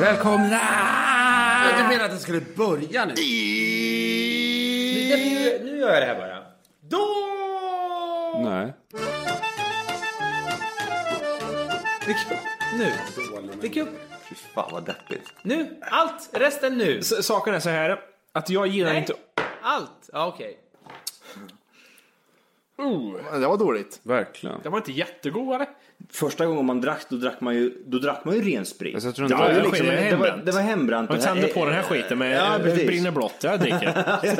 Välkomna! Du menar att det skulle börja nu? Nu, nu gör jag det här bara. Då! Nej. Nu. Vilk upp. Fy fan vad deppigt. Nu. Allt. Resten nu. S- Saken är så här att jag gillar Nej. inte... Allt. Ja, okej. Det var dåligt. Verkligen. Det var inte jättegod eller? Första gången man drack, då drack man ju, då drack man ju ren sprit. Alltså, jag tror det, inte var ju det liksom, det, var, det var hembränt. Det tänder är- på den här skiten med Ja, det precis. brinner blått. Jag dricker. Ja, just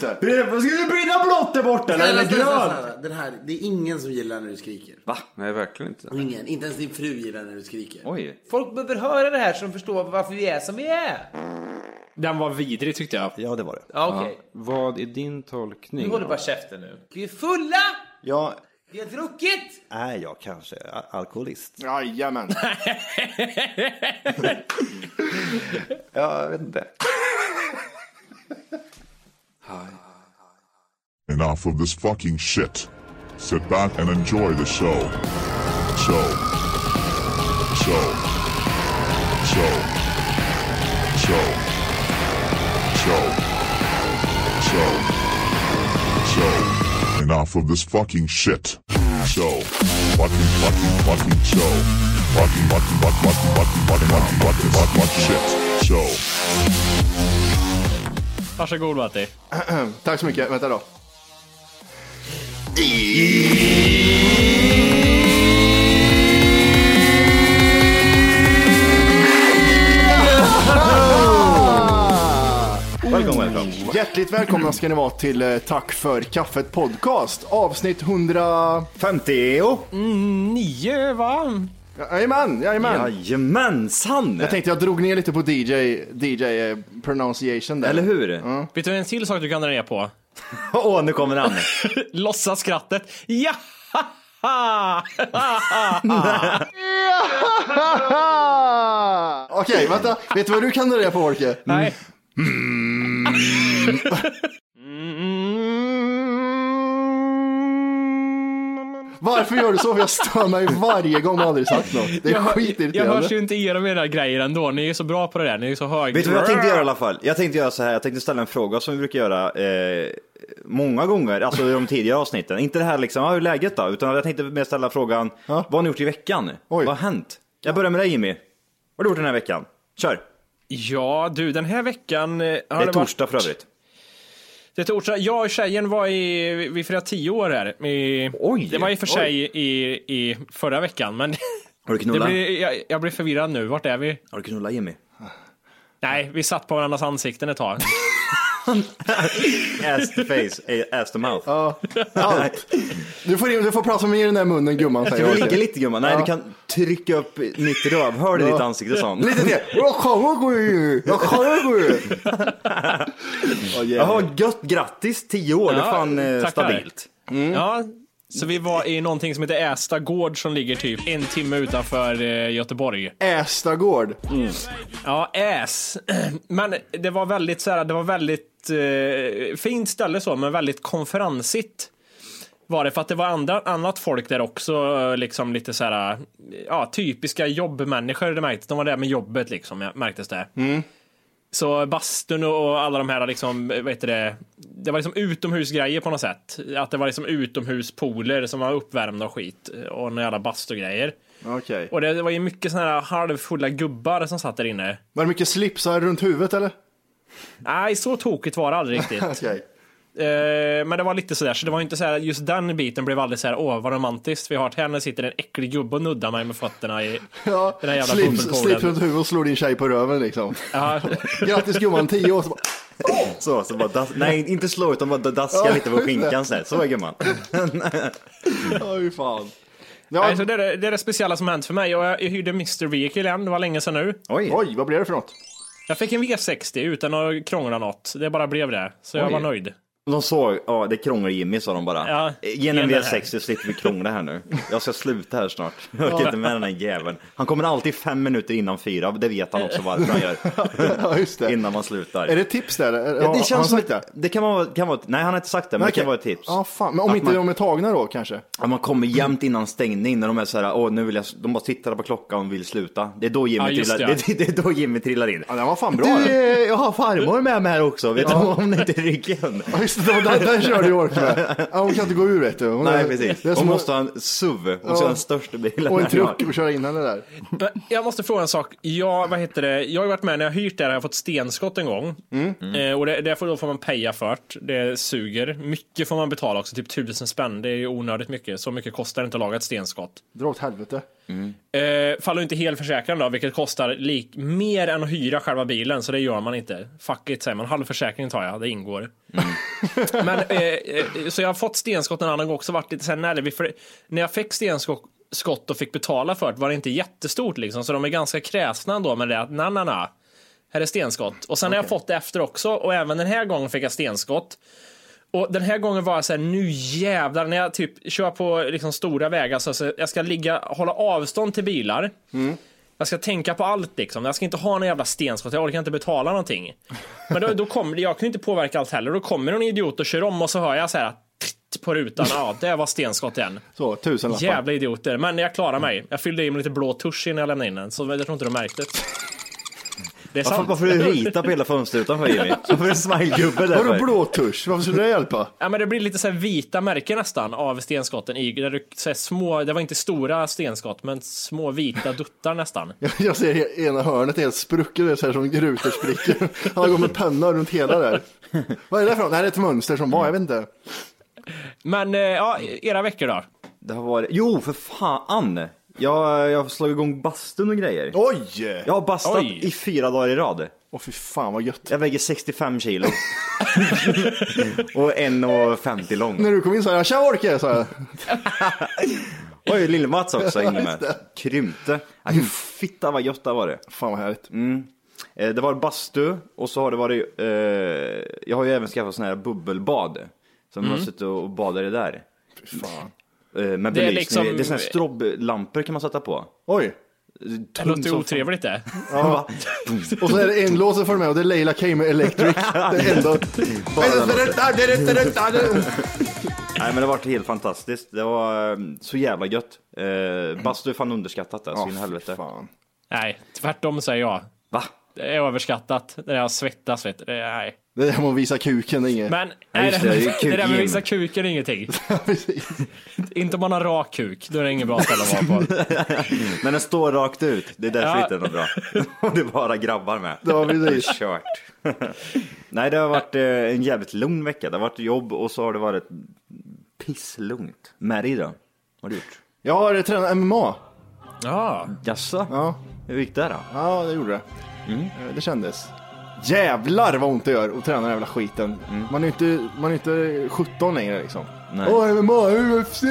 det, det. Vad ska det brinna blått där borta? Eller, eller grönt? Den här, det är ingen som gillar när du skriker. Va? Nej, verkligen inte. Ingen. Inte ens din fru gillar när du skriker. Oj. Folk behöver höra det här så de förstår varför vi är som vi är. Den var vidrig tyckte jag. Ja, det var det. Ja, okej. Vad är din tolkning? Nu håller bara käften nu. Vi är fulla! Ja, Vi har druckit! är jag kanske a- alkoholist? Jajamän. Ja, jag vet inte. Enough of this fucking shit. Sit back and enjoy the show. Show. Show. Show. Enough of this fucking shit. Show. Fucking fucking fucking show. Fucking fucking fucking fucking fucking fucking fucking fucking fucking shit. Show. Varsågod Matti. Tack så mycket. Vänta då. Welcome, welcome. Hjärtligt välkomna ska ni vara till eh, Tack för kaffet podcast. Avsnitt 100... 50. Nio va? Jajamän, jajamän. Jajamensan! Jag tänkte jag drog ner lite på DJ, DJ eh, pronunciation där. Eller hur? Vet du en till sak du kan dra ner på? Åh, nu kommer han. Låtsas skrattet. Ja! Okej, vänta. Vet du vad du kan dra på Orke? Nej. Varför gör du så? För jag stör mig varje gång och aldrig sagt något. Det är Jag, hör, jag skitirriterande. hörs ju inte igenom era grejer ändå. Ni är så bra på det där. Ni är så hög. Vet du vad jag tänkte göra i alla fall? Jag tänkte göra så här, jag tänkte ställa en fråga som vi brukar göra eh, många gånger, alltså i de tidigare avsnitten. Inte det här liksom, hur är läget då? Utan jag tänkte mer ställa frågan, vad har ni gjort i veckan? Oj. Vad har hänt? Jag börjar med dig Jimmy. Vad har du gjort den här veckan? Kör! Ja, du, den här veckan eh, har Det är varit- torsdag för övrigt. Det är torsdag. Jag och tjejen var i, vi firade tio år här. I, Oj, det var i och för oj. sig i, i förra veckan, men Har du det knullat? jag, jag blir förvirrad nu. Vart är vi? Har du knullat Jimmy? Nej, vi satt på varandras ansikten ett tag. Ass to face, eh, ass to mouth. Ja, allt. Du får, in- du får prata med i den där munnen gumman Du säger får Orke. ligga lite gumman. Nej, Ja. du kan trycka upp mitt rövhål i ditt ansikte sånt. Lite till. Jag kommer gå. Jag kommer gå. Jaha, gött, grattis, 10 år, det är Ja, fan eh, tackar. stabilt. Ja, så vi var i någonting som heter Ästa gård som ligger typ en timme utanför eh, Göteborg. Ästagård. Ja, äs. Men det var väldigt så här, det var väldigt eh, fint ställe så, men väldigt konferensigt. Var det för att det var andra, annat folk där också, eh, liksom lite så här, ja, typiska jobbmänniskor det märktes. De var där med jobbet liksom, märktes det. Så bastun och alla de här liksom, vad heter det, det var liksom utomhusgrejer på något sätt. Att det var liksom utomhuspooler som var uppvärmda och skit och några jävla bastugrejer. Okej. Och det, var ju mycket såna här halvfulla gubbar som satt där inne. Var det mycket slipsar runt huvudet eller? Nej, så tokigt var det aldrig riktigt. Okej. Eh, men det var lite sådär, så det var inte såhär, just den biten blev aldrig såhär, åh vad romantiskt vi har här när sitter en äcklig gubbe och nuddar mig med fötterna i Ja, den här jävla bubbelpoolen. slips runt huvudet och slår din tjej på röven liksom. Ja, Grattis gumman, 10 år. Så bara, Så, så bara das, nej inte slå utan bara daska Ja, lite på skinkan så här. Så är gumman. Oj fan. Ja, Nej, så det, är det, det är det speciella som hänt för mig och jag, jag hyrde Mr. Vehicle igen, det var länge sedan nu. Oj. oj, vad blev det för något? Jag fick en V60 utan att krångla något, det bara blev det. Så jag Oj. var nöjd. De såg, ja det krånglar Jimmy sa de bara. Ja, Ge en ge den här. V60 så slipper vi krångla här nu. Jag ska sluta här snart. Jag orkar inte med den här jäveln. Han kommer alltid fem minuter innan fyra, det vet han också varför han gör. Ja, just det. Innan man slutar. Är det tips där? Ja, det känns som ett, det kan vara, kan vara, nej han har inte sagt det, men det kan vara ett tips. Ja, fan. Men om Att inte man- de är tagna då kanske? Att man kommer jämt innan stängning när de är så här, åh nu vill jag, de bara tittar på klockan och vill sluta. Det är då Jimmy, Ja, trillar, det. det. Det, är då Jimmy trillar in. Ja, den var fan bra. Du, jag har farmor med mig här också, vet du om det inte är ryggen? Ja, just det, den, den körde ju ork med. Ja, hon kan inte gå ur vet du. Hon Nej är- precis, Det är hon som måste ha en SUV, och så Ja. den största bilen. och en truck och köra in henne där. Men Jag måste fråga en sak. Jag, vad heter det? jag har ju varit med när jag hyrt det här, jag har fått stenskott en gång. Eh, och det, det får, då får man peja för det. Det suger. Mycket får man betala också, typ tusen spänn. Det är ju onödigt mycket. Så mycket kostar det inte att laga ett stenskott. Dra åt helvete. Eh, faller inte helförsäkran då, vilket kostar lik, mer än att hyra själva bilen, så det gör man inte. Fuck it, säger man. Halvförsäkring tar jag, det ingår. Men, eh, eh, så jag har fått stenskott en annan gång också, varit lite här nervig, för när jag fick stenskott skott och fick betala för det var det inte jättestort liksom, så de är ganska kräsna ändå med det att na na na, här är stenskott. Och sen har jag fått det efter också, och även den här gången fick jag stenskott. Och den här gången var jag så här, nu jävlar, när jag typ kör på liksom stora vägar så, så jag ska ligga, hålla avstånd till bilar. Jag ska tänka på allt liksom. Jag ska inte ha någon jävla stenskott, jag orkar inte betala någonting. Men då, då kommer jag kan inte påverka allt heller. Då kommer någon idiot och kör om och så hör jag så här på rutan, ja det var stenskott igen. Så, tusen. Jävla idioter. Men jag klarar mig. Jag fyllde i med lite blå tusch innan jag lämnade in den, så jag tror inte de märkte det. Är Varför, sant. varför du ritar på hela fönsterrutan för Jimmy? Varför är det en smilegubbe där Vadå för? blå tusch? Varför skulle det hjälpa? Ja, men det blir lite så här vita märken nästan av stenskotten i. Där du, så här små, det var inte stora stenskott, men små vita duttar nästan. Jag- Jag ser ena hörnet helt sprucket, det är så här som rutor spricker. Han har gått med penna runt hela där. Vad är det för något? Det är ett mönster som var, jag vet inte. Men eh, ja, era veckor då? Det har varit, jo för fan! Jag, jag slagit igång bastun och grejer. Oj! Jag har bastat Oj. i fyra dagar i rad. Åh fy fan vad gött. Jag väger 65 kilo. och 1,50 lång. När du kom in sa jag tja Orke, sa jag. Oj, Lill-Mats också Just med. det. Krympte. Aj, fitta vad gött det har varit. Fan vad härligt. Eh, Det var bastu och så har det varit, eh, jag har ju även skaffat sådana här bubbelbad. Så man har suttit och badat i det där. Fy fan. Eh, Med Det är belysning. liksom- Det är sådana här stroblampor kan man sätta på. Oj. Det låter otrevligt det. Va? Och så är det en låt som följer med och det är Leila K med Electric. Det är ändå... Nej men det varit helt fantastiskt. Det var eh, så jävla gött. Eh, bastu är fan underskattat där, så in i helvete. Fan. Nej, tvärtom säger jag. Va? Det är överskattat. Det där att svettas, vet du. Det är, nej. Det där med att visa kuken, det är inget. Men Ja, nej, det, det, det, det där med att visa kuken är ingenting. Inte om man har rak kuk, då är det ingen bra ställe att vara på. Men den står rakt ut. Det är därför Ja. inte den är bra. Och det är bara grabbar med. Ja, det precis. är kört. Nej det har varit eh, en jävligt lugn vecka. Det har varit jobb och så har det varit pisslugnt. Med dig då? Vad har du gjort? Jag har tränat MMA. Ja, Jaså? Ja, Hur gick det då? ja det gjorde det. Eh, Det kändes. Jävlar vad ont det gör att träna den jävla skiten. Man är inte, man är inte 17 längre liksom. Nej. Åh, MMA, UFC!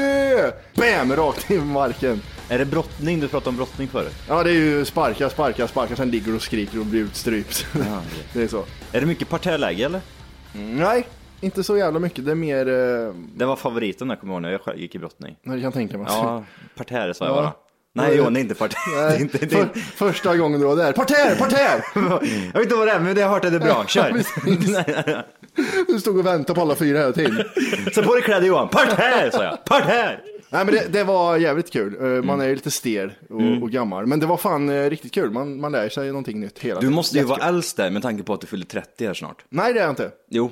Bam! Rakt i marken. Är det brottning? Du pratade om brottning förut. Ja, det är ju sparka, sparka, sparka, sen ligger du och skriker och blir utstrypt. det är så. Är det mycket parterläge eller? Nej, inte så jävla mycket. Det är mer, eh, Det var favoriten där kommer jag ihåg när jag gick i brottning. när jag kan tänka mig. Ja, parterre sa jag Ja. bara. Nej är inte Nej, inte, det för, första gången du var där. Parterre, parterre! jag vet inte vad det är, men det har hört att det är bra. Kör! Du stod och väntade på alla fyra hela tiden. Sätt på dig kläder Johan. Parterre sa jag. Parterre! Nej men det, det var jävligt kul. Eh, Man är ju lite stel och, och gammal. Men det var fan eh, riktigt kul. Man, man lär sig någonting nytt hela Du tiden. måste ju vara äldst där med tanke på att du fyller 30 här snart. Nej det är jag inte. Jo.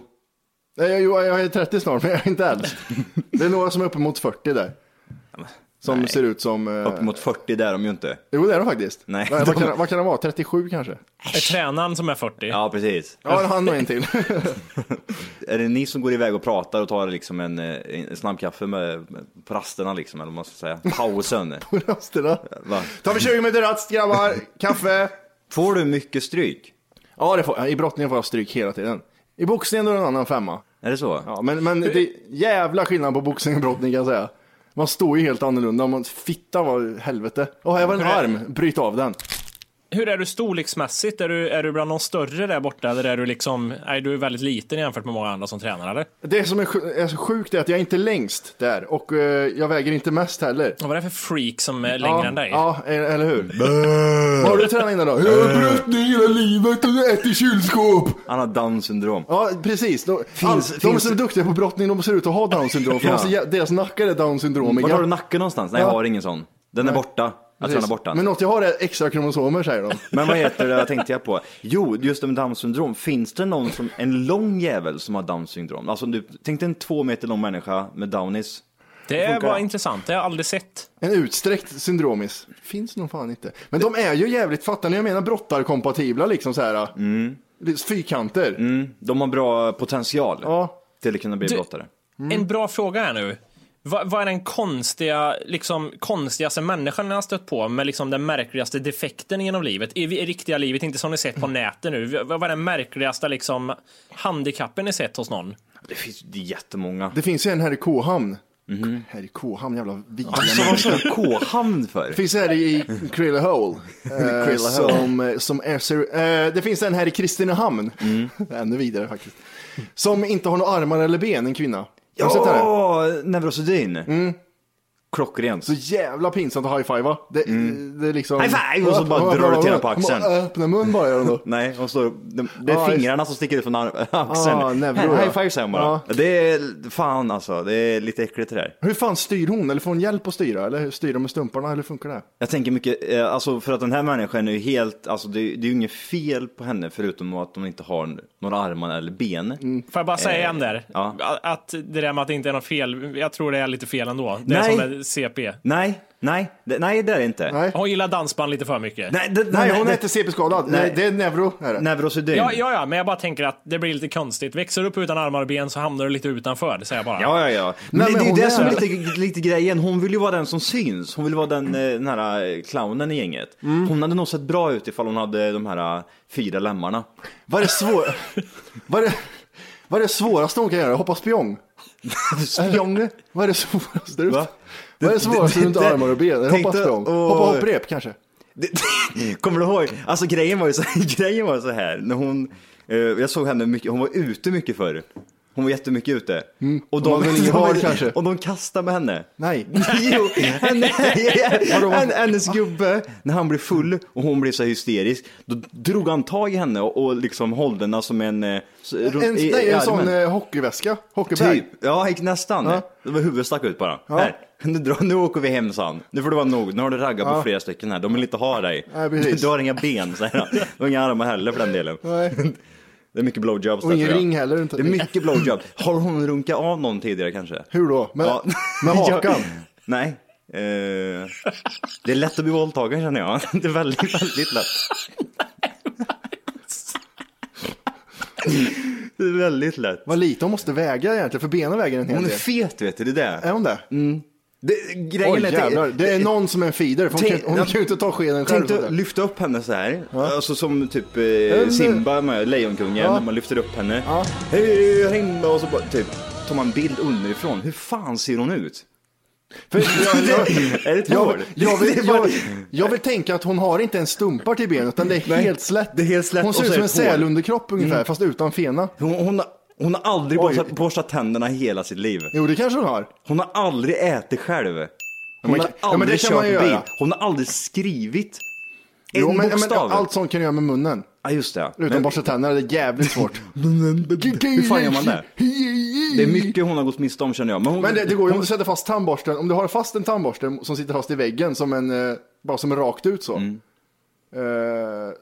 Nej, Jag, jag, jag är 30 snart men jag är inte äldst. Det är några som är uppemot 40 där. Som Nej. ser ut som... eh, Upp mot 40 där är de ju inte. Jo det är de faktiskt. Nej, vad, vad, kan, vad kan de vara? 37 kanske? är tränaren som är 40. Ja, precis. Ja han och en till. Är det ni som går iväg och pratar och tar liksom en, eh, en snabbkaffe med, med, på rasterna liksom, eller vad man ska säga? Pausen. På rasterna. Va? Tar vi 20 minuter rast grabbar. Kaffe. Får du mycket stryk? Ja det får, i brottningen får jag stryk hela tiden. I boxningen då är det en annan femma. Är det så? Ja, men, men det är jävla skillnad på boxning och brottning kan jag säga. Man står ju helt annorlunda. Man, fitta var helvete. Och här var en arm, bryt av den. Hur är du storleksmässigt? Är du, är du bland de större där borta eller är du liksom, nej du är väldigt liten jämfört med många andra som tränar eller? Det som är, är så sjukt är att jag är inte längst där och eh, jag väger inte mest heller. Vad är det för freak som är längre ja, än dig? Ja, e- eller hur? Vad har du tränat innan då? Jag har bröstning hela livet och ätit i kylskåp. Han har down syndrom. Ja, precis. De, Finns- all, de finns- som är duktiga på brottning, de ser ut att ha down syndrom. För Ja. de deras nackar är down syndromiga. Var har du nacken någonstans? Nej, jag Ja. har ingen sån. Den är borta. Jag tränar bort den. Men något jag har är extra kromosomer säger de. Men vad heter det, vad tänkte jag på? Jo, just med Downs syndrom. Finns det någon som, en lång jävel som har Downs syndrom? Alltså du, tänk dig en två meter lång människa med Downis. det var det? intressant, det har jag aldrig sett. En utsträckt syndromis. Finns nog fan inte. Men de är ju jävligt, fattar ni? Jag menar brottarkompatibla liksom så här. Mm. Fyrkanter. Mm, de har bra potential Ja. till att kunna bli Du- brottare. En bra fråga här nu. Vad, vad är den konstiga, liksom, konstigaste människan ni har stött på med liksom den märkligaste defekten genom livet? I, I riktiga livet, inte som ni sett på nätet nu. Vad vad är den märkligaste liksom, handikappen ni sett hos någon? Det finns det är jättemånga. Det finns ju en här i Kohamn. Här i Kohamn, jävla vidriga Alltså vad sa du K-hamn för? Det finns en i Krilla Hole. eh, Krilla som, eh, som är, ser- eh, det finns en här i Kristinehamn. Ännu vidare faktiskt. Som inte har några armar eller ben, en kvinna. Ja, Neurosedyn. Klockrent. Så jävla pinsamt att high-fiva. Det, det är liksom... High five! Och så bara drar du till henne på axeln. Öppna mun bara gör hon då. Nej, och så, det, det är Ja, fingrarna som sticker ut från axeln. Ah, neuro, Här, ja. high five säger hon bara. Ja. Det är fan alltså, det är lite äckligt det där. Hur fan styr hon? Eller får hon hjälp att styra? Eller styr de med stumparna? Eller hur funkar det? Jag tänker mycket, eh, alltså för att den här människan är ju helt, alltså det, det är ju inget fel på henne förutom att hon inte har några armar eller ben. Får jag bara säga igen där? ja. Att det där med att det inte är något fel, jag tror det är lite fel ändå. Det är Nej. CP. Nej, nej, det, nej det är det inte. Nej. Hon gillar dansband lite för mycket. Nej, det, Nej, hon är inte CP-skadad. Nej. Nej, det är neuro. Är det. Neurosedyn. Ja, ja, ja, men jag bara tänker att det blir lite konstigt. Växer du upp utan armar och ben så hamnar du lite utanför, det säger jag bara. Ja, ja, ja. Nej, Men men det är ju det är- som är lite, lite grejen. Hon vill ju vara den som syns. Hon vill vara den, eh, den här eh, clownen i gänget. Hon hade nog sett bra ut ifall hon hade de här eh, fyra lemmarna. Vad är det svår... vad, är vad är det svåraste hon kan göra? Hoppa spjång? Spjång? Vad är det svåraste. Va? Vad är det svåraste runt armar och ben? tänk Hoppa dig- spjång? åh. Hoppa hopprep kanske? Kommer du ihåg? Alltså grejen var ju så, grejen var så här. När hon, eh, jag såg henne mycket, hon var ute mycket förr. Hon var jättemycket ute. Och, Mm. Hade väl ingen de, bar kanske? och de kastade med henne. Nej. Jo, henne, en, hennes gubbe, när han blev full och hon blev så hysterisk, då drog han tag i henne och, och liksom höll henne som en... eh, En, nej, i en sån eh, hockeyväska. Hockeybag. Typ, ja nästan. Ja. Det var huvudet stack ut bara. Här, nu, drar, nu åker vi hem sa han. Nu får det vara nog, nu har du raggat på Ja. flera stycken här, de vill inte ha dig. Nej, du har inga ben säger han. Du har inga armar heller för den delen. Nej. Det är mycket blowjobs Och ingen ring heller, inte. Det är mycket blowjob. Har hon runkat av någon tidigare kanske? Hur då? Med, Ja. med hakan? Nej. Eh, det är lätt att bli våldtagen känner jag. Det är väldigt, väldigt lätt. Det är väldigt lätt. Vad lite hon måste väga egentligen, för benen väger en hel Hon är del. fet vet du, det är det. Är hon det? Det grejen Oj är, jävlar, det är någon som är en feeder. Hon, Tänk- kan, hon kan ju inte ta skeden själv. Tänk sådär. lyfta upp henne så här. Alltså som typ eh, Simba med Lejonkungen, Ja. när man lyfter upp henne. Ja. Hej, här inne och så bara, typ, tar man en bild underifrån. Hur fan ser hon ut? För jag, jag, Är det ett jag, hår? jag, vill, Det är bara- jag, jag vill tänka att hon har inte en stumpar till ben, utan det är helt slätt. det är helt slätt Hon ser ut är som en sälunderkropp ungefär, fast utan fena. Hon, hon, hon har aldrig borstat, borstat tänderna i hela sitt liv. Jo, det kanske hon har. Hon har aldrig ätit själv. Hon men- har ja, men aldrig det kan man kört ju bil. göra. Hon har aldrig skrivit en Jo, men, men, bokstav. allt sånt kan du göra med munnen. Ja, just det. Utan Men borsta tänderna, det är jävligt svårt. Hur fan gör man det? Det är mycket hon har gått miste om känner jag. Men, hon, Men det, det går ju om du sätter fast tandborsten, om du har fast en tandborste som sitter fast i väggen som en, eh, bara som en rakt ut så. Eh,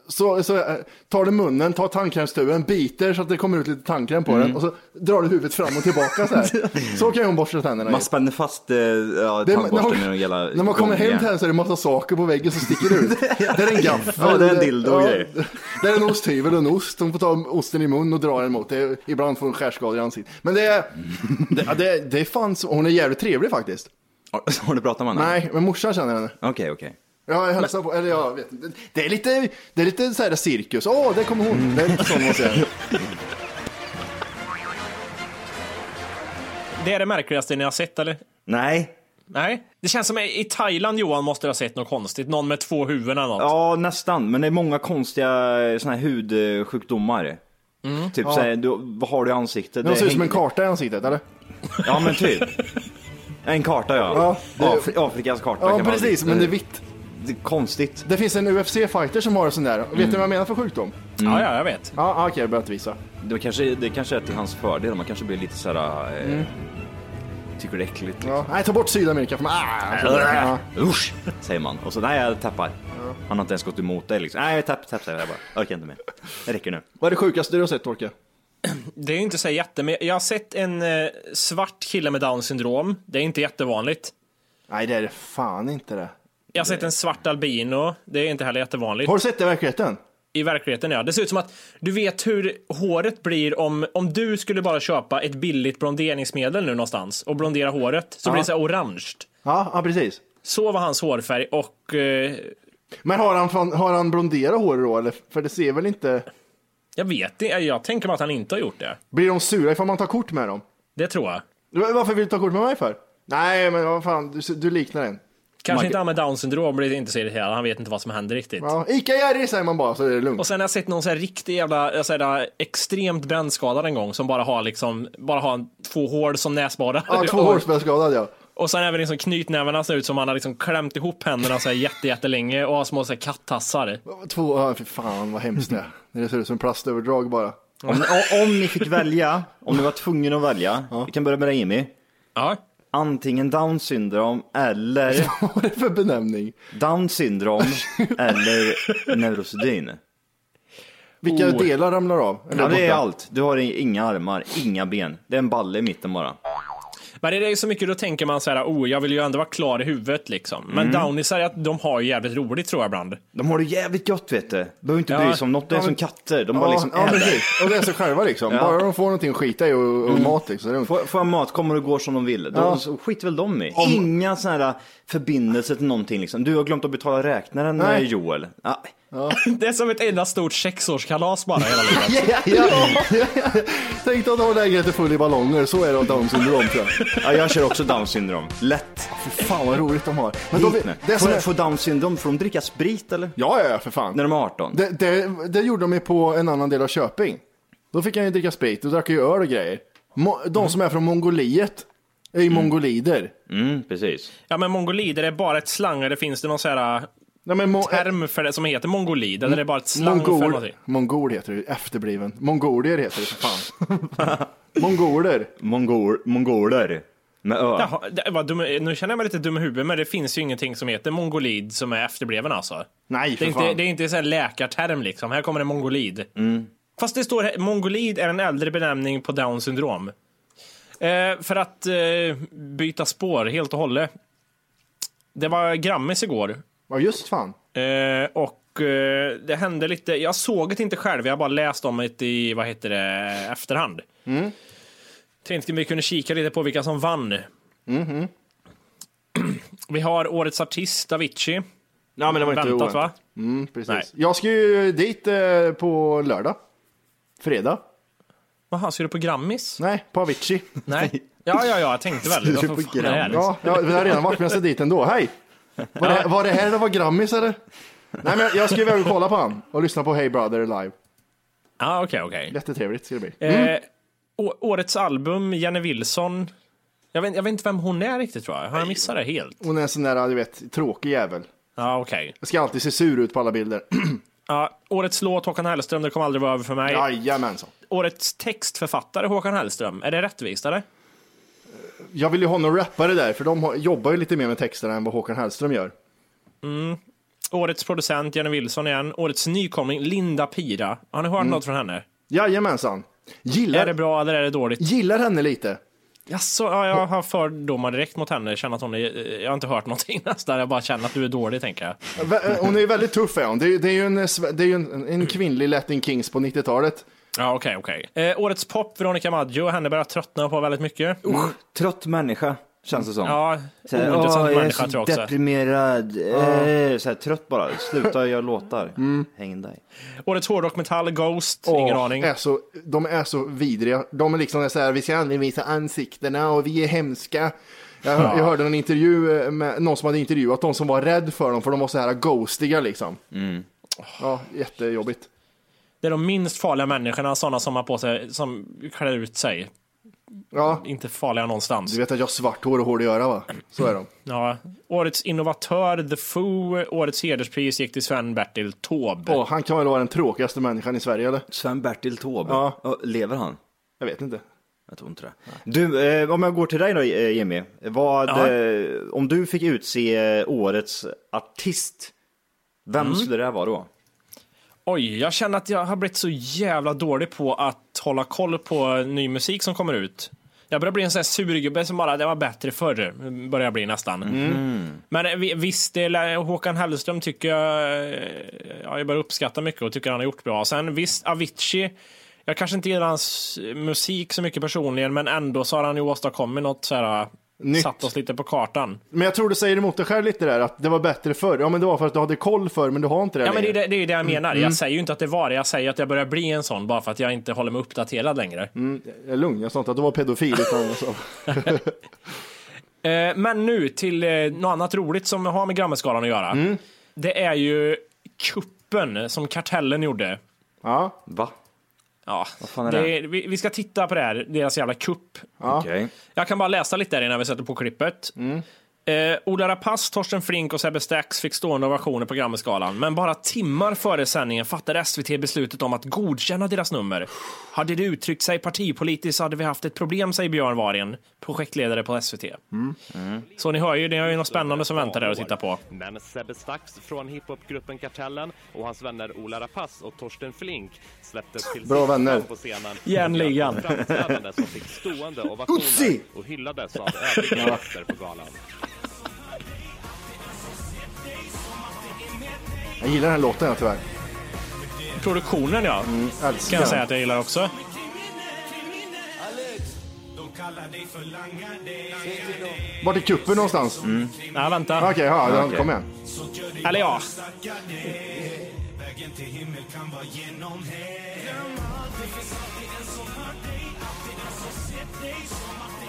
så, så eh, tar du munnen, tar tandkrämstuben, biter så att det kommer ut lite tandkräm på Mm. den och så drar du huvudet fram och tillbaka så här. Så kan hon borsta tänderna. Man spänner fast eh, ja, tandborsten med jävla när man kommer hem till henne så är det massa saker på väggen som sticker ut. Det är en gaffel. Ja, det är en dildo och ja, grejer. Det är en osthyvel och en ost. Hon får ta osten i mun och dra den mot. Det ibland får hon skärskador i ansiktet. Men det är, det, det, det är fan så, hon är jävligt trevlig faktiskt. Har- du pratat med henne? Nej, men morsan känner henne. Okej, okej. Jag hälsar på, eller jag vet inte. Det är lite, det är lite så här cirkus. Åh, där kommer hon. Det är lite sån man säger. Det är det märkligaste ni har sett eller? Nej, Nej, det känns som i Thailand Johan måste du ha sett något konstigt. Någon med två huvuden eller något. Ja, nästan. Men det är många konstiga såna här hudsjukdomar. Typ Ja. såhär, du, vad har du i ansiktet? Det ser ut som en karta i ansiktet, eller? Ja, men typ. En karta ja. Ja, det- Afri- Afrikas karta Ja, kan man- precis, men det är vitt. Det är konstigt. Det finns en UFC-fighter som har en sån där. Vet du vad jag menar för sjukdom? Ja, ja, jag vet. Ja, ah, okej, jag behöver inte visa. Det kanske, det kanske är till hans fördel. Man kanske blir lite såhär... Eh, Tycker det är äckligt. Ja. Nej, ta bort Sydamerika för mig. Ah, ja. Usch, säger man. Och så, nej jag tappar. Han har inte ens gått emot dig liksom. Nej, tapp, tapp, säger jag bara. Jag orkar inte mer. Det räcker nu. Vad är det sjukaste du har sett, Torke? Det är ju inte så jättemycket. Jag har sett en eh, svart kille med down syndrom. Det är inte jättevanligt. Nej, det är det fan inte det. Jag har sett en svart albino. Det är inte heller jättevanligt. Har du sett det i verkligheten? I verkligheten ja. Det ser ut som att du vet hur håret blir om, om du skulle bara köpa ett billigt blonderingsmedel nu någonstans och blondera håret så blir det så här orange. Ja, ja precis. Så var hans hårfärg och eh, Men har han, har han blonderat håret då, eller? För det ser väl inte... jag vet inte, jag tänker mig att han inte har gjort det. Blir de sura ifall man tar kort med dem? Det tror jag. Varför vill du ta kort med mig för? Nej, men vad fan, du, du liknar en. Kanske inte han med down syndrom blir inte så irriterad, han vet inte vad som händer riktigt. Ja, Ica Jerry säger man bara, så är det lugnt. Och sen har jag sett någon så här riktig jävla, jag säger det, extremt brännskadad en gång som bara har liksom, bara har en, två hål som näsborrar. Ja, två och, hårspelskadad ja. och sen även liksom knytnävarna ser ut som han har liksom klämt ihop händerna så här jätte, jättelänge och har små så här kattassar. Två, ja, fy fan vad hemskt det är. Det ser ut som plastöverdrag bara. Om, om, ni fick välja, om ni var tvungna att välja. Vi kan börja med dig Jimmy. Ja. Antingen down syndrom eller Vad är det för benämning? down syndrom eller neurosedyn. Vilka Oh. delar ramlar av? Eller Ja, det är allt. Du har inga armar, inga ben. Det är en balle i mitten bara. Men det är så mycket, då tänker man så här, oh, jag vill ju ändå vara klar i huvudet liksom. Men downisar, att de har ju jävligt roligt tror jag ibland. De har det jävligt gott vet du. Behöver inte Ja. bry sig om något. Det är som katter. De bara Ja, liksom ja äter. Och det är sig själva liksom. Ja. Bara de får någonting att skita i och, och mat liksom. Får, får jag mat kommer och går som de vill. De, Ja. skit väl de i. Inga sådana här förbindelser till någonting liksom. Du har glömt att betala räknaren Nej. Nej. Joel. Ja. Det är som ett enda stort sexårskalas bara hela livet. Tänk dig att ha lägenheten full i ballonger, så är det att ha Down syndrom tror jag. ja, jag kör också down syndrom. Lätt. Fy fan vad roligt de har. Men de, det är som Får, är, får down syndrom, får de dricka sprit eller? ja, ja, ja, för fan. När de är 18? Det, det, det gjorde de ju på en annan del av Köping. Då fick han ju dricka sprit och drack ju öl och grejer. Mo, de som är från Mongoliet är ju mongolider. Mm, precis. Ja men mongolider är bara ett slang, eller finns det någon så här Nej, men term för det som heter mongolid? Eller är det bara ett slang för mongol, någonting? mongol heter det, efterbliven. Mongolier heter det för fan. Mongoler. Mongol, mongoler. Med ö. Jaha, det var dum, nu känner jag mig lite dum i huvudet, men det finns ju ingenting som heter mongolid som är efterbliven alltså. Nej, Det för är inte, fan. det är inte så här läkarterm liksom. Här kommer en mongolid. Mm. Fast det står här, mongolid är en äldre benämning på down syndrom. Eh, för att eh, byta spår helt och hållet. Det var Grammis igår. Ja, just fan. Eh, och eh, det hände lite, jag såg det inte själv, jag har bara läst om det i, vad heter det, efterhand. Mm. Tänkte vi kunde kika lite på vilka som vann. Mm-hmm. Vi har årets artist, Avicii. Ja, men det var inte Väntat oväntat. va? Mm, precis. Nej. Jag ska ju dit eh, på lördag. Fredag. Jaha, ska du på Grammis? Nej, på Avicii. Nej. Ja, ja, ja, jag tänkte väl. Vad fan är det liksom? Ja, jag har redan varit, men jag ska dit ändå. Hej! Var det, var det här det var Grammis eller? Nej, men jag ska iväg och kolla på han och lyssna på Hey Brother live. Ja, okej, okej. Jättetrevligt ska det bli. Eh, å- årets album, Jenny Wilson. Jag vet, jag vet inte vem hon är riktigt tror jag. Har jag missat det helt? Hon är en sån där, du vet, tråkig jävel. Ja, okej. Jag ska alltid se sur ut på alla bilder. Ja, årets låt, Håkan Hellström, det kommer aldrig vara över för mig. Jajamensan. Årets textförfattare, Håkan Hellström. Är det rättvist eller? Jag vill ju ha någon rappare där, för de jobbar ju lite mer med texterna än vad Håkan Hellström gör. Årets producent, Jenny Wilson igen. Årets nykomling, Linda Pira. Har ni hört något från henne? Jajamensan. Gillar, Är det bra eller är det dåligt? gillar henne lite. Jaså, ja, jag har fördomar direkt mot henne. Känner att hon är, jag har inte hört någonting nästan. Jag bara känner att du är dålig, tänker jag. Vä- Hon är väldigt tuff är hon. Det är, det är ju, en, det är en, en kvinnlig Latin Kings på 90-talet. Ja, okej, okej. Eh, årets pop, Veronica Maggio. Henne börjar tröttna på väldigt mycket. Usch, trött människa, känns det som. Ja, Så här, ointressant "Åh, jag är människa så tror jag också. deprimerad. Eh, så här, trött bara. Sluta göra låtar. Häng dig. Årets hårdrock metall, Ghost. Ingen Åh, aning. Är så, de är så vidriga. De är liksom så här, vi ska aldrig visa ansiktena och vi är hemska. Jag, hör, jag hörde en intervju eh, med någon som hade intervjuat de som var rädd för dem, för de var så här ghostiga liksom. Ja, jättejobbigt. Det är de minst farliga människorna, sådana som har på sig, som klär ut sig. Ja, Inte farliga någonstans. du vet att jag har svart hår och hår att göra va? Så är de. Ja. Årets innovatör, The Foo, årets hederspris gick till Sven-Bertil Taube. Åh, han kan väl vara den tråkigaste människan i Sverige eller? Sven-Bertil Taube. Ja. Ja, Lever han? Jag vet inte. Jag tror inte det. Du, eh, om jag går till dig då eh, Jimmy. Vad, Ja. eh, om du fick utse eh, årets artist, vem Mm. skulle det vara då? Oj, jag känner att jag har blivit så jävla dålig på att hålla koll på ny musik som kommer ut. Jag börjar bli en sån här surgubbe som bara, det var bättre förr, börjar jag bli nästan. Men eh, vi- visst, Håkan Hellström tycker jag, eh, ja, jag börjar uppskatta mycket och tycker han har gjort bra. Sen visst, Avicii, jag kanske inte gillar hans musik så mycket personligen, men ändå så har han ju åstadkommit något så här, Nytt. satt oss lite på kartan. Men jag tror du säger emot dig själv lite där, att det var bättre förr. Ja men det var för att du hade koll förr, men du har inte det Ja, men det är längre. det, det, är det jag menar. Jag säger ju inte att det var det, jag säger att jag börjar bli en sån bara för att jag inte håller mig uppdaterad längre. Jag är lugn, jag sa inte att du var pedofil. Utan jag sa... Eh, men nu till eh, något annat roligt som har med Grammisgalan att göra. Mm. Det är ju kuppen som Kartellen gjorde. Ja, Va? Ja, fan är det det? är, vi, vi ska titta på det här, deras jävla kupp. Okej. Jag kan bara läsa lite där innan vi sätter på klippet. Mm. Eh, Ola Rapace, Torsten Flink och Sebbe Stax fick stående ovationer på Grammisgalan. Men bara timmar före sändningen fattade SVT beslutet om att godkänna deras nummer. Hade det uttryckt sig partipolitiskt så hade vi haft ett problem, säger Björn Wahlgren, projektledare på SVT. Mm. Så ni hör ju, ni har ju något spännande som väntar där att titta på. Men Sebbe Stax från hiphopgruppen Kartellen och hans vänner Ola Rapace och Torsten Flink släpptes till Bra vänner. på scenen. Järnligan. Som fick stående ovationer Utsi! och hyllades av övriga gäster på galan. Jag gillar den här låten jag tyvärr. Produktionen ja, Älskar kan jag säga att jag gillar också. Vart är kuppen någonstans? Ja, vänta. Okej, ja, den- Okej. kom igen. Eller ja,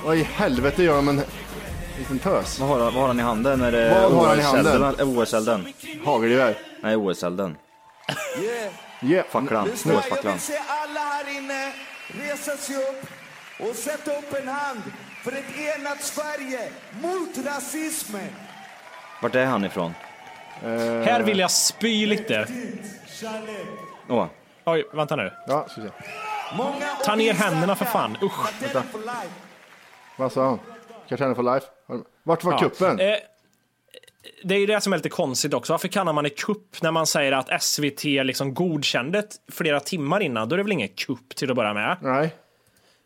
Vad i helvete gör de en liten tös? Vad, har, vad har han i handen? Är det Vad har han i handen? OS-elden? Hagelgevär. Nej, OS-elden. Yeah. Facklan. Lyssna, jag vill se alla här inne resa sig upp och sätta upp en hand för ett enat Sverige mot rasismen. Vart är han ifrån? här vill jag spy lite. Åh. Oj, vänta nu. Ja, ska se. Många Ta ner händerna för fan. Usch. Life. Vad sa han? Kartellen for life? Vart var Ja. kuppen? Eh, det är ju det som är lite konstigt också. Varför kallar man det kupp när man säger att SVT liksom godkände flera timmar innan? Då är det väl ingen kupp till att börja med. Nej.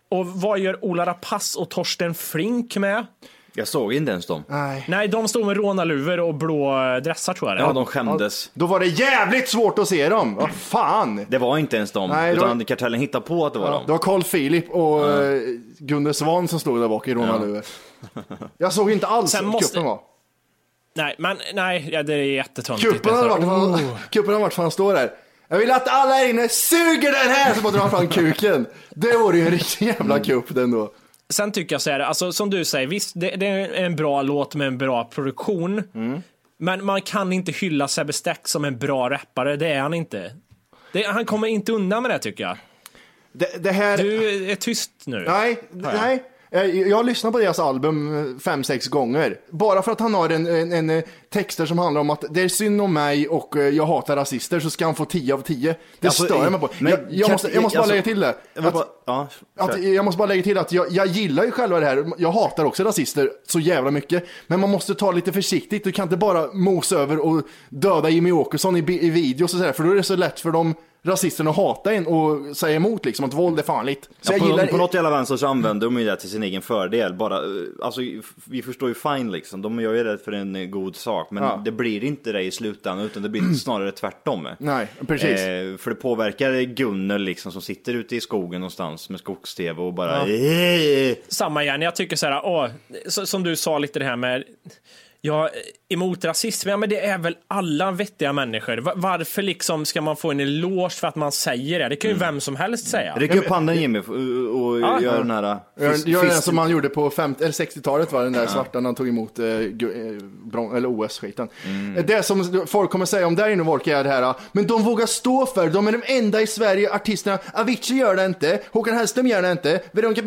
Och vad gör Ola Rapace och Torsten Flink med? Jag såg inte ens dem. Nej. Nej, de stod med rånarluvor och blå dressar tror jag det Ja, de skämdes. Då var det jävligt svårt att se dem. Vad fan! Det var inte ens dem. Nej, utan var- kartellen hittade på att det var Ja, dem. det var Carl Philip och ja. Gunde Svan som stod där bak i rånarluvor. Jag såg inte alls Sen vad måste- kuppen var. Nej, men nej, ja, det är jättetöntigt. Kuppen har varit, Oh. kuppen varit för han står där. Jag vill att alla här inne suger den här! Så bara drar fram kuken. Det vore ju en riktig jävla kupp den då. Sen tycker jag så här, alltså som du säger, visst det, det är en bra låt med en bra produktion. Men man kan inte hylla Sebbe Stack som en bra rappare, det är han inte. Det, han kommer inte undan med det tycker jag. Det, det här... Du är tyst nu. Nej, nej. Eh, jag har lyssnat på deras album eh, fem, sex gånger. Bara för att han har en, en, en eh, texter som handlar om att det är synd om mig och eh, jag hatar rasister så ska han få 10 av 10. Det Alltså, stör jag mig på. men jag, jag, måste, jag måste bara alltså, lägga till det. Att, bara, ja, att, jag måste bara lägga till att jag, jag gillar ju själva det här. Jag hatar också rasister så jävla mycket. Men man måste ta lite försiktigt. Du kan inte bara mosa över och döda Jimmy Åkesson i, i videos och sådär. För då är det så lätt för de rasisterna att hata en och säga emot liksom att våld är farligt. Så Ja, jag på, gillar... på något jävla vänster så använder de ju det till sin egen fördel. Bara, eh, alltså, vi förstår ju fine liksom, de gör ju det för en eh, god sak. Men Ja. det blir inte det i slutändan, utan det blir snarare tvärtom. Nej, precis. Eh, för det påverkar Gunnel liksom som sitter ute i skogen någonstans med skogs-tv och bara... Eh, Samma igen, jag tycker så här, åh, som du sa lite det här med Ja, emot rasism, ja men det är väl alla vettiga människor. Va- Varför liksom ska man få en eloge för att man säger det? Det kan ju vem som helst säga. Räck upp handen Jimmy och, Ja. gör den här... Fist- gör den som man gjorde på 50, eller 60-talet var den där svarta när han tog emot eh, eh, eller OS-skiten. Mm. Det som folk kommer säga om dig nu Wolke är det här, men de vågar stå för, de är de enda i Sverige artisterna, Avicii gör det inte, Håkan Hellström gör det inte, Veronica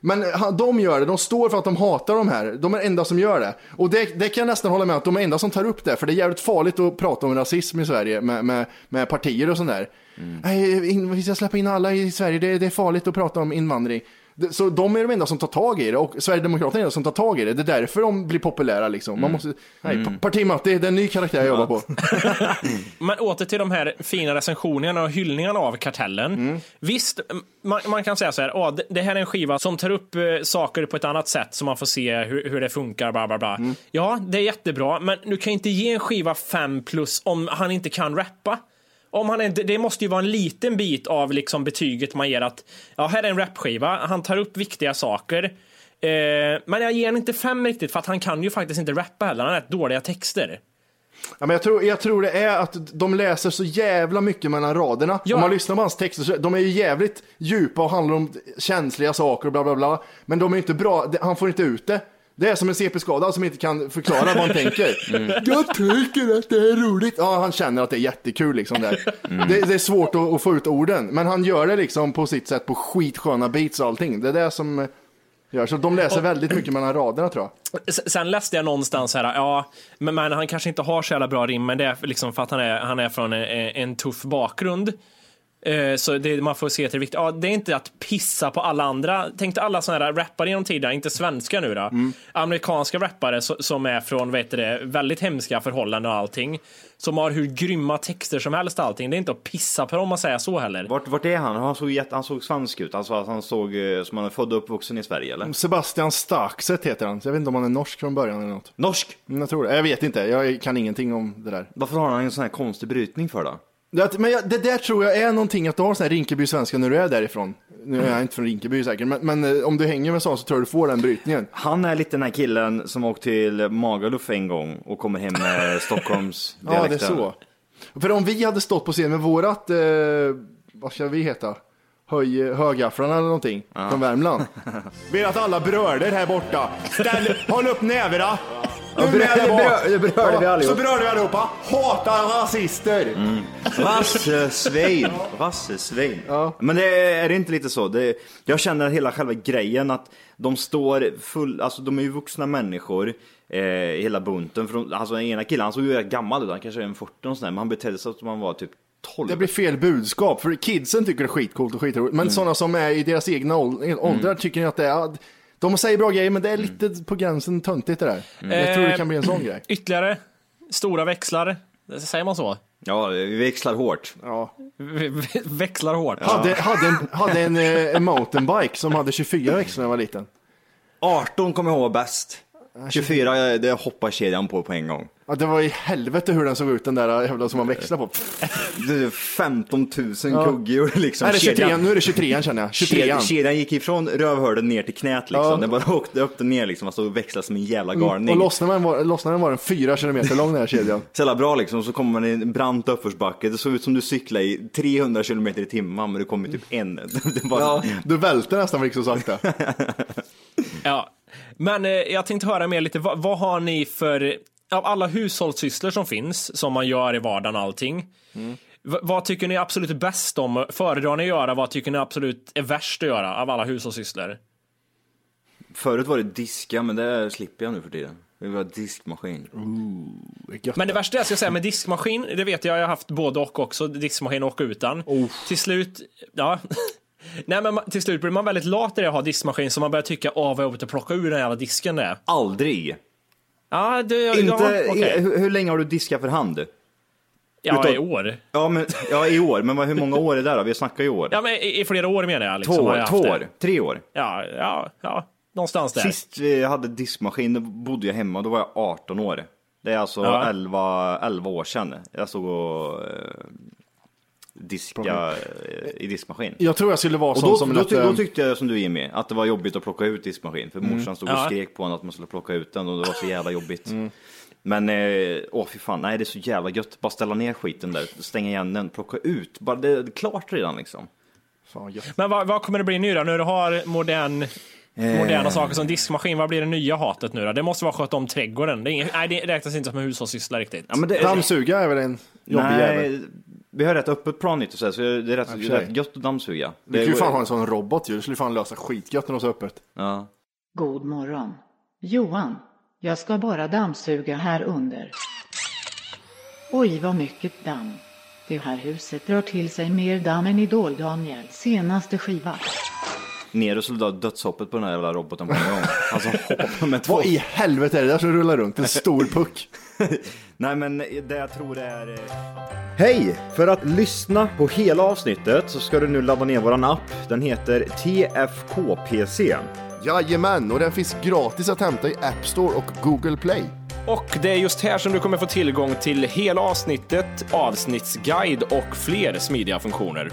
men de gör det, de står för att de hatar de här, de är de enda som gör det. Och det, det kan jag nästan hålla med att de är enda som tar upp det, för det är jävligt farligt att prata om rasism i Sverige med, med, med partier och sånt där. Nej, in, vi ska släppa in alla i Sverige, det, det är farligt att prata om invandring. Så de är de enda som tar tag i det och Sverigedemokraterna är de enda som tar tag i det. Det är därför de blir populära liksom. Man måste, nej, mm. Partimatti, det är en ny karaktär jag jobbar på. Men åter till de här fina recensionerna och hyllningarna av Kartellen. Mm. Visst, man, man kan säga så här, "Åh, det, det här är en skiva som tar upp eh, saker på ett annat sätt så man får se hur, hur det funkar, bla bla bla. Mm. Ja, det är jättebra, men du kan inte ge en skiva 5 plus om han inte kan rappa. Om han inte, det måste ju vara en liten bit av liksom betyget man ger att ja, här är en rapskiva, han tar upp viktiga saker. Eh, men jag ger han inte fem riktigt för att han kan ju faktiskt inte rappa heller, han har rätt dåliga texter. Ja, men jag, tror, jag tror det är att de läser så jävla mycket mellan raderna. Ja. Om man lyssnar på hans texter så de är ju jävligt djupa och handlar om känsliga saker och bla bla bla. Men de är inte bra, han får inte ut det. Det är som en CP-skadad som inte kan förklara vad han tänker. Jag tycker att det är roligt. Ja, han känner att det är jättekul liksom där. Det, det är svårt att, att få ut orden, men han gör det liksom på sitt sätt på skitsköna beats och allting. Det är det som eh, gör så. De läser väldigt mycket mellan raderna tror jag. Sen läste jag någonstans här, ja, men, men han kanske inte har så jävla bra rim, men det är liksom för att han är, han är från en, en tuff bakgrund. Eh, Så det, man får se till det. Ja, det är inte att pissa på alla andra. Tänk dig alla sådana här rappare genom tiderna, inte svenska nu då. Amerikanska rappare so- som är från vet du det, väldigt hemska förhållanden och allting. Som har hur grymma texter som helst och allting. Det är inte att pissa på dem och säga så heller. Vart, vart är han? Han såg, han såg svensk ut. Alltså att han såg eh, som han är född och uppvuxen i Sverige eller? Sebastian Stakset heter han. Jag vet inte om han är norsk från början eller något. Norsk? Jag tror det. Jag vet inte. Jag kan ingenting om det där. Varför har han en sån här konstig brytning för då? Det, men jag, det där tror jag är någonting att du har sån här Rinkeby-svenska när du är därifrån. Nu är jag inte från Rinkeby säkert, men, men eh, om du hänger med sån så tror jag du får den brytningen. Han är lite den här killen som åkte till Magaluf en gång och kommer hem med Stockholms Ja, det är så. För om vi hade stått på scen med vårat, eh, vad ska vi heta? Höj, högafflarna eller någonting från Värmland. Vill att alla bröder här borta, ställ, håll upp nävarna. Ja, brö- bak. brö- det berörde vi allihop. Så berörde vi allihopa. Hatar rasister. Rassesvin. Rassesvin. Men det är, är det inte lite så? Det, jag känner hela själva grejen att de står full, alltså de är ju vuxna människor. Eh, hela bunten. För de, alltså den ena killen, han såg ju gammal ut, han kanske är en 40 och sådär, men han betedde sig som om han var typ 12. Det blir fel budskap, för kidsen tycker det är skitcoolt och skitroligt. Men sådana som är i deras egna ål- åldrar tycker att det är... De säger bra grejer, men det är lite på gränsen töntigt det där. Jag tror det kan bli en sån grej. Ytterligare stora växlar. Säger man så? Ja, vi växlar hårt. Ja. Växlar hårt. Hade, hade, en, hade en, eh, en mountainbike som hade 24 växlar när jag var liten. 18 kommer jag ihåg bäst. 24, det hoppar kedjan på på en gång. Ja, det var i helvete hur den såg ut den där jävla som man växlar på. Det är 15 000 Ja. liksom. Nej, det är 23, Kedjan- nu är det 23 känner jag. 23 Kedjan, gick ifrån rövhålet ner till knät liksom. Ja. Den bara åkte upp och ner liksom. Alltså växlade som en jävla galning. Och lossnade den var, den var den 4 kilometer lång den här kedjan. Så jävla bra liksom, så kommer man i en brant uppförsbacke. Det såg ut som du cyklade i 300 km i timmen, men du kom i typ en. Det bara... Ja, du välter nästan så sakta. Ja, men eh, jag tänkte höra mer lite, vad, vad har ni för, av alla hushållssysslor som finns, som man gör i vardagen och allting, v- vad tycker ni är absolut bäst om, föredrar ni att göra, vad tycker ni absolut är värst att göra av alla hushållssysslor? Förut var det diska, men det slipper jag nu för tiden. Det var diskmaskin. Men det värsta jag ska säga med diskmaskin, det vet jag, jag har haft både och också, diskmaskin och utan. Till slut, ja. Nej men till slut blir man väldigt lat i det att ha diskmaskin så man börjar tycka, åh vad jobbigt att plocka ur den jävla disken det är. Aldrig. Ja, det, Inte, ja, okej. hur, hur länge har du diskat för hand? ja utav- i år. Ja, men, ja, i år. Men hur många år är det där då? Vi snackar i år. Ja men i, i flera år menar jag. Liksom, två år, jag två år, tre år. Ja, ja, ja. Någonstans där. Sist vi hade diskmaskin, då bodde jag hemma, då var jag 18 år. Det är alltså Ja. 11, 11 år sedan. Jag stod och eh, diska eh, i diskmaskin. Jag tror jag skulle vara Och sån då, som då, lät, då eh, tyckte jag som du Jimmy, att det var jobbigt att plocka ut diskmaskin. För morsan stod och Ja. skrek på en att man skulle plocka ut den och det var så jävla jobbigt. Men, eh, åh fy fan, nej det är så jävla gött. Bara ställa ner skiten där, stänga igen den, plocka ut. Bara, det är klart redan liksom. Fan. Men vad, vad kommer det bli nu då? När du har modern, moderna saker som diskmaskin, vad blir det nya hatet nu då? Det måste vara sköta om trädgården. Det, är ingen, nej, det räknas inte som en hushållssyssla riktigt. Ja, men det, Dammsuga är väl en jobbig jävel. Vi har rätt öppet plan och så, här, så det är rätt, sig. rätt gött att dammsuga. Du kan ju fan ha en sån robot ju. Det skulle fan lösa skitgött när de så öppet. ja. God morgon. Johan, jag ska bara dammsuga här under. Oj, vad mycket damm. Det här huset drar till sig mer damm än Idol Daniels senaste skiva. Ner och dö- dödshoppet på den här jävla roboten på en gång. Alltså hoppa med två. Vad i helvete är det där som rullar runt? En stor puck. Nej men det jag tror är... eh, Hej! För att lyssna på hela avsnittet så ska du nu ladda ner våran app. Den heter TFKPC. Jajamän, och den finns gratis att hämta i App Store och Google Play. Och det är just här som du kommer få tillgång till hela avsnittet, avsnittsguide och fler smidiga funktioner.